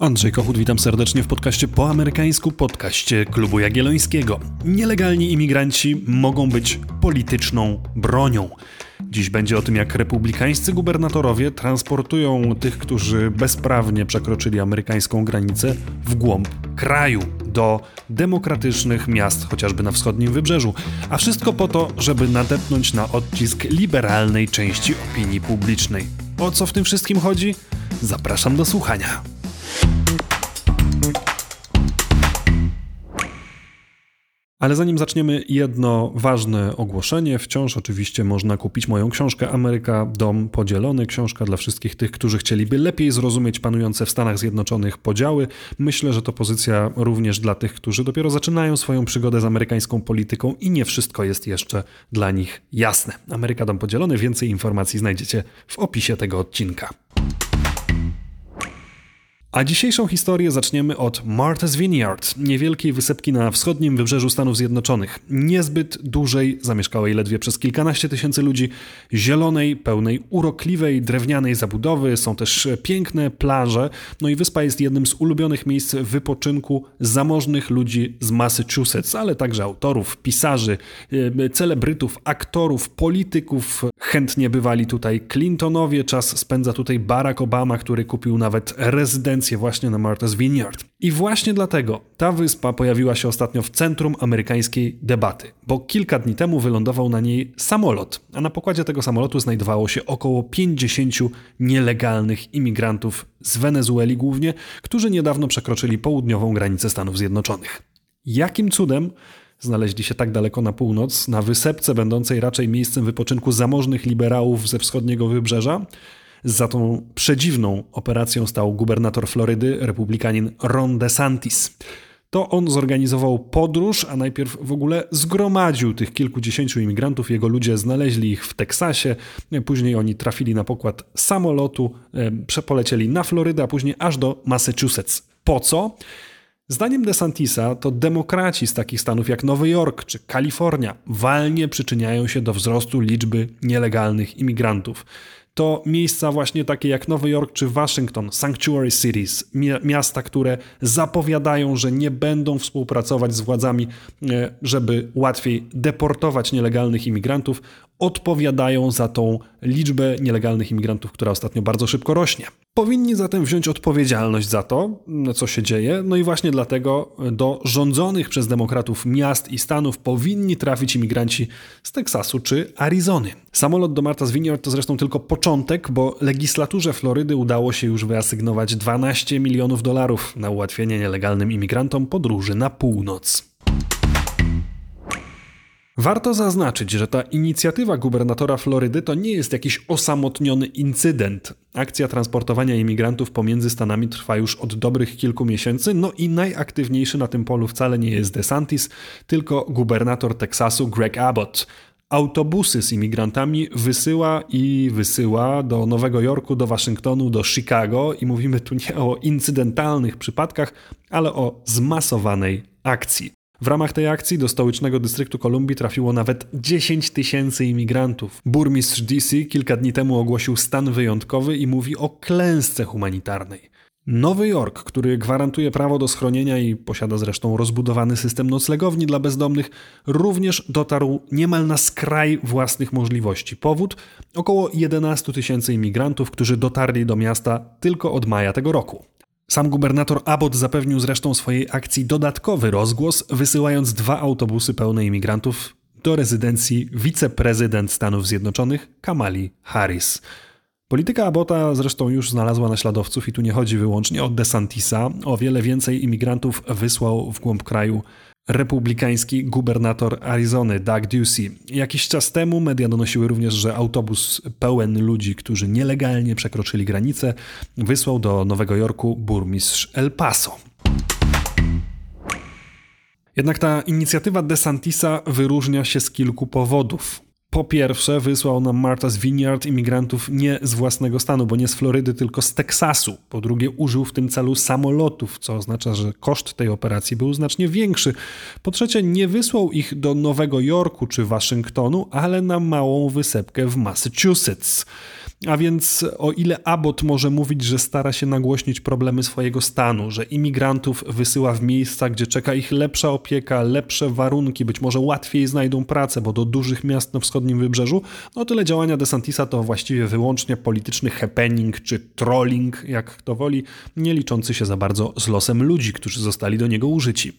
Andrzej Kochut, witam serdecznie w podcaście po amerykańsku, podcaście Klubu Jagiellońskiego. Nielegalni imigranci mogą być polityczną bronią. Dziś będzie o tym, jak republikańscy gubernatorowie transportują tych, którzy bezprawnie przekroczyli amerykańską granicę w głąb kraju, do demokratycznych miast, chociażby na wschodnim wybrzeżu. A wszystko po to, żeby nadepnąć na odcisk liberalnej części opinii publicznej. O co w tym wszystkim chodzi? Zapraszam do słuchania. Ale zanim zaczniemy, jedno ważne ogłoszenie. Wciąż oczywiście można kupić moją książkę Ameryka Dom Podzielony. Książka dla wszystkich tych, którzy chcieliby lepiej zrozumieć panujące w Stanach Zjednoczonych podziały. Myślę, że to pozycja również dla tych, którzy dopiero zaczynają swoją przygodę z amerykańską polityką i nie wszystko jest jeszcze dla nich jasne. Ameryka Dom Podzielony. Więcej informacji znajdziecie w opisie tego odcinka. A dzisiejszą historię zaczniemy od Martha's Vineyard, niewielkiej wysepki na wschodnim wybrzeżu Stanów Zjednoczonych. Niezbyt dużej, zamieszkałej ledwie przez kilkanaście tysięcy ludzi, zielonej, pełnej urokliwej, drewnianej zabudowy, są też piękne plaże, no i wyspa jest jednym z ulubionych miejsc wypoczynku zamożnych ludzi z Massachusetts, ale także autorów, pisarzy, celebrytów, aktorów, polityków. Chętnie bywali tutaj Clintonowie, czas spędza tutaj Barack Obama, który kupił nawet rezydencję właśnie na Martha's Vineyard. I właśnie dlatego ta wyspa pojawiła się ostatnio w centrum amerykańskiej debaty, bo kilka dni temu wylądował na niej samolot, a na pokładzie tego samolotu znajdowało się około 50 nielegalnych imigrantów z Wenezueli głównie, którzy niedawno przekroczyli południową granicę Stanów Zjednoczonych. Jakim cudem znaleźli się tak daleko na północ, na wysepce będącej raczej miejscem wypoczynku zamożnych liberałów ze wschodniego wybrzeża? Za tą przedziwną operacją stał gubernator Florydy, republikanin Ron DeSantis. To on zorganizował podróż, a najpierw w ogóle zgromadził tych kilkudziesięciu imigrantów. Jego ludzie znaleźli ich w Teksasie, później oni trafili na pokład samolotu, przepolecieli na Florydę, a później aż do Massachusetts. Po co? Zdaniem DeSantisa to demokraci z takich stanów jak Nowy Jork czy Kalifornia walnie przyczyniają się do wzrostu liczby nielegalnych imigrantów to miejsca właśnie takie jak Nowy Jork czy Waszyngton, Sanctuary Cities, miasta, które zapowiadają, że nie będą współpracować z władzami, e, żeby łatwiej deportować nielegalnych imigrantów, odpowiadają za tą liczbę nielegalnych imigrantów, która ostatnio bardzo szybko rośnie. Powinni zatem wziąć odpowiedzialność za to, co się dzieje, no i właśnie dlatego do rządzonych przez demokratów miast i stanów powinni trafić imigranci z Teksasu czy Arizony. Samolot do Martha's Vineyard to zresztą tylko początek, bo legislaturze Florydy udało się już wyasygnować 12 milionów dolarów na ułatwienie nielegalnym imigrantom podróży na północ. Warto zaznaczyć, że ta inicjatywa gubernatora Florydy to nie jest jakiś osamotniony incydent. Akcja transportowania imigrantów pomiędzy Stanami trwa już od dobrych kilku miesięcy, no i najaktywniejszy na tym polu wcale nie jest DeSantis, tylko gubernator Teksasu Greg Abbott. Autobusy z imigrantami wysyła i wysyła do Nowego Jorku, do Waszyngtonu, do Chicago i mówimy tu nie o incydentalnych przypadkach, ale o zmasowanej akcji. W ramach tej akcji do stołecznego dystryktu Kolumbii trafiło nawet 10 tysięcy imigrantów. Burmistrz DC kilka dni temu ogłosił stan wyjątkowy i mówi o klęsce humanitarnej. Nowy Jork, który gwarantuje prawo do schronienia i posiada zresztą rozbudowany system noclegowni dla bezdomnych, również dotarł niemal na skraj własnych możliwości. Powód? Około 11 tysięcy imigrantów, którzy dotarli do miasta tylko od maja tego roku. Sam gubernator Abbott zapewnił zresztą swojej akcji dodatkowy rozgłos, wysyłając dwa autobusy pełne imigrantów do rezydencji wiceprezydent Stanów Zjednoczonych Kamali Harris. Polityka Abota zresztą już znalazła naśladowców i tu nie chodzi wyłącznie o DeSantisa. O wiele więcej imigrantów wysłał w głąb kraju republikański gubernator Arizony Doug Ducey. Jakiś czas temu media donosiły również, że autobus pełen ludzi, którzy nielegalnie przekroczyli granicę, wysłał do Nowego Jorku burmistrz El Paso. Jednak ta inicjatywa DeSantisa wyróżnia się z kilku powodów. Po pierwsze, wysłał na Martha's Vineyard imigrantów nie z własnego stanu, bo nie z Florydy, tylko z Teksasu. Po drugie, użył w tym celu samolotów, co oznacza, że koszt tej operacji był znacznie większy. Po trzecie, nie wysłał ich do Nowego Jorku czy Waszyngtonu, ale na małą wysepkę w Massachusetts. A więc o ile Abbott może mówić, że stara się nagłośnić problemy swojego stanu, że imigrantów wysyła w miejsca, gdzie czeka ich lepsza opieka, lepsze warunki, być może łatwiej znajdą pracę, bo do dużych miast na wschodnim wybrzeżu, no tyle działania DeSantisa to właściwie wyłącznie polityczny happening czy trolling, jak kto woli, nie liczący się za bardzo z losem ludzi, którzy zostali do niego użyci.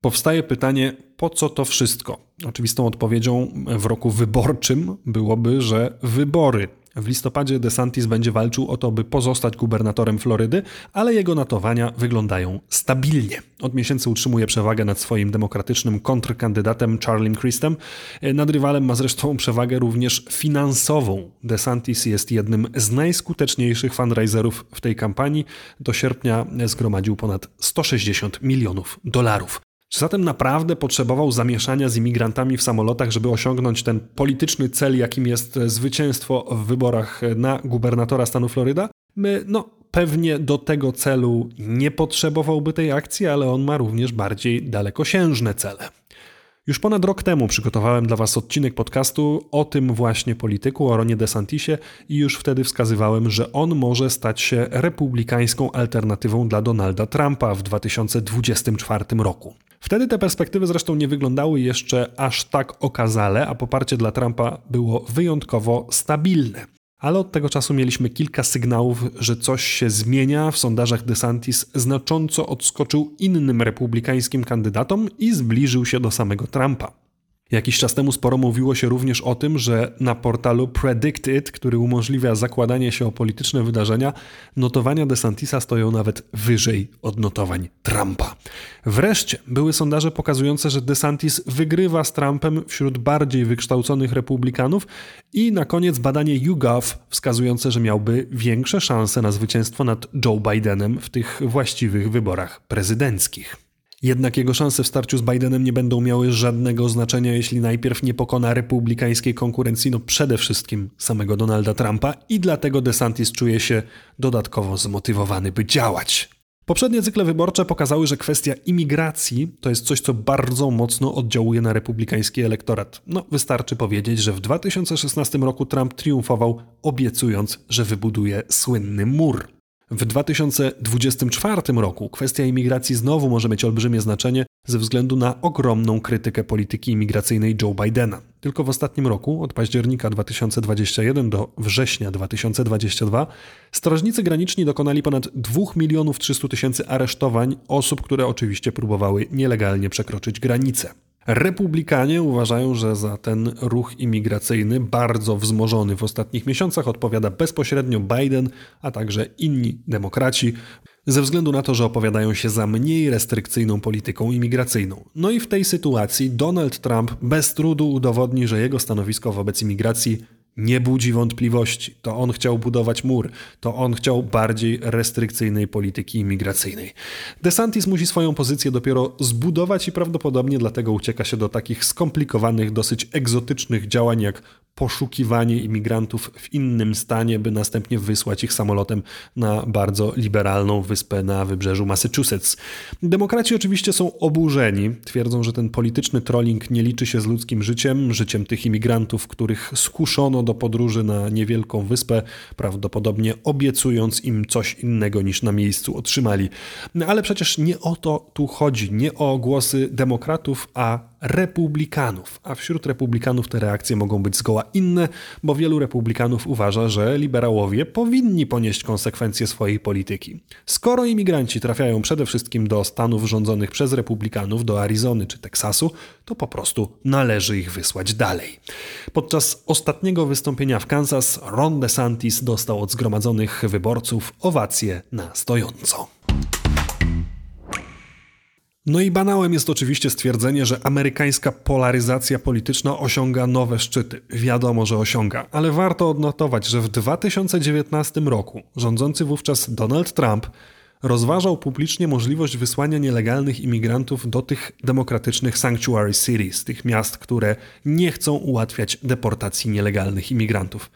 Powstaje pytanie, po co to wszystko? Oczywistą odpowiedzią w roku wyborczym byłoby, że wybory. W listopadzie DeSantis będzie walczył o to, by pozostać gubernatorem Florydy, ale jego notowania wyglądają stabilnie. Od miesięcy utrzymuje przewagę nad swoim demokratycznym kontrkandydatem Charlie Christem. Nad rywalem ma zresztą przewagę również finansową. DeSantis jest jednym z najskuteczniejszych fundraiserów w tej kampanii. Do sierpnia zgromadził ponad 160 milionów dolarów. Czy zatem naprawdę potrzebował zamieszania z imigrantami w samolotach, żeby osiągnąć ten polityczny cel, jakim jest zwycięstwo w wyborach na gubernatora stanu Floryda? My, no, pewnie do tego celu nie potrzebowałby tej akcji, ale on ma również bardziej dalekosiężne cele. Już ponad rok temu przygotowałem dla Was odcinek podcastu o tym właśnie polityku, o Ronie DeSantisie i już wtedy wskazywałem, że on może stać się republikańską alternatywą dla Donalda Trumpa w 2024 roku. Wtedy te perspektywy zresztą nie wyglądały jeszcze aż tak okazale, a poparcie dla Trumpa było wyjątkowo stabilne. Ale od tego czasu mieliśmy kilka sygnałów, że coś się zmienia. W sondażach DeSantis znacząco odskoczył innym republikańskim kandydatom i zbliżył się do samego Trumpa. Jakiś czas temu sporo mówiło się również o tym, że na portalu Predicted, który umożliwia zakładanie się o polityczne wydarzenia, notowania DeSantisa stoją nawet wyżej od notowań Trumpa. Wreszcie były sondaże pokazujące, że DeSantis wygrywa z Trumpem wśród bardziej wykształconych republikanów i na koniec badanie YouGov wskazujące, że miałby większe szanse na zwycięstwo nad Joe Bidenem w tych właściwych wyborach prezydenckich. Jednak jego szanse w starciu z Bidenem nie będą miały żadnego znaczenia, jeśli najpierw nie pokona republikańskiej konkurencji, no przede wszystkim samego Donalda Trumpa i dlatego DeSantis czuje się dodatkowo zmotywowany, by działać. Poprzednie cykle wyborcze pokazały, że kwestia imigracji to jest coś, co bardzo mocno oddziałuje na republikański elektorat. No, wystarczy powiedzieć, że w 2016 roku Trump triumfował, obiecując, że wybuduje słynny mur. W 2024 roku kwestia imigracji znowu może mieć olbrzymie znaczenie ze względu na ogromną krytykę polityki imigracyjnej Joe Bidena. Tylko w ostatnim roku, od października 2021 do września 2022, strażnicy graniczni dokonali ponad 2 milionów 300 tysięcy aresztowań osób, które oczywiście próbowały nielegalnie przekroczyć granicę. Republikanie uważają, że za ten ruch imigracyjny, bardzo wzmożony w ostatnich miesiącach, odpowiada bezpośrednio Biden, a także inni demokraci, ze względu na to, że opowiadają się za mniej restrykcyjną polityką imigracyjną. No i w tej sytuacji Donald Trump bez trudu udowodni, że jego stanowisko wobec imigracji nie budzi wątpliwości. To on chciał budować mur, to on chciał bardziej restrykcyjnej polityki imigracyjnej. DeSantis musi swoją pozycję dopiero zbudować i prawdopodobnie dlatego ucieka się do takich skomplikowanych, dosyć egzotycznych działań jak poszukiwanie imigrantów w innym stanie, by następnie wysłać ich samolotem na bardzo liberalną wyspę na wybrzeżu Massachusetts. Demokraci oczywiście są oburzeni, twierdzą, że ten polityczny trolling nie liczy się z ludzkim życiem, życiem tych imigrantów, których skuszono do podróży na niewielką wyspę, prawdopodobnie obiecując im coś innego niż na miejscu otrzymali. Ale przecież nie o to tu chodzi, nie o głosy demokratów, a republikanów, a wśród republikanów te reakcje mogą być zgoła inne, bo wielu republikanów uważa, że liberałowie powinni ponieść konsekwencje swojej polityki. Skoro imigranci trafiają przede wszystkim do stanów rządzonych przez republikanów, do Arizony czy Teksasu, to po prostu należy ich wysłać dalej. Podczas ostatniego wystąpienia w Kansas Ron DeSantis dostał od zgromadzonych wyborców owację na stojąco. No i banałem jest oczywiście stwierdzenie, że amerykańska polaryzacja polityczna osiąga nowe szczyty. Wiadomo, że osiąga, ale warto odnotować, że w 2019 roku rządzący wówczas Donald Trump rozważał publicznie możliwość wysłania nielegalnych imigrantów do tych demokratycznych sanctuary cities, tych miast, które nie chcą ułatwiać deportacji nielegalnych imigrantów.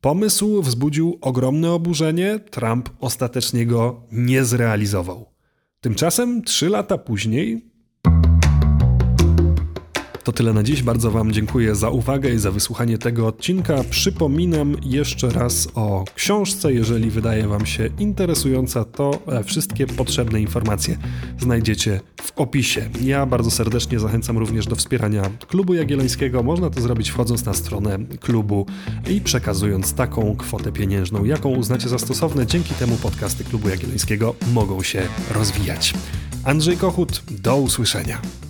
Pomysł wzbudził ogromne oburzenie, Trump ostatecznie go nie zrealizował. Tymczasem trzy lata później To tyle na dziś. Bardzo Wam dziękuję za uwagę i za wysłuchanie tego odcinka. Przypominam jeszcze raz o książce. Jeżeli wydaje Wam się interesująca, to e, wszystkie potrzebne informacje znajdziecie w opisie. Ja bardzo serdecznie zachęcam również do wspierania Klubu Jagiellońskiego. Można to zrobić wchodząc na stronę klubu i przekazując taką kwotę pieniężną, jaką uznacie za stosowne. Dzięki temu podcasty Klubu Jagiellońskiego mogą się rozwijać. Andrzej Kochut, do usłyszenia.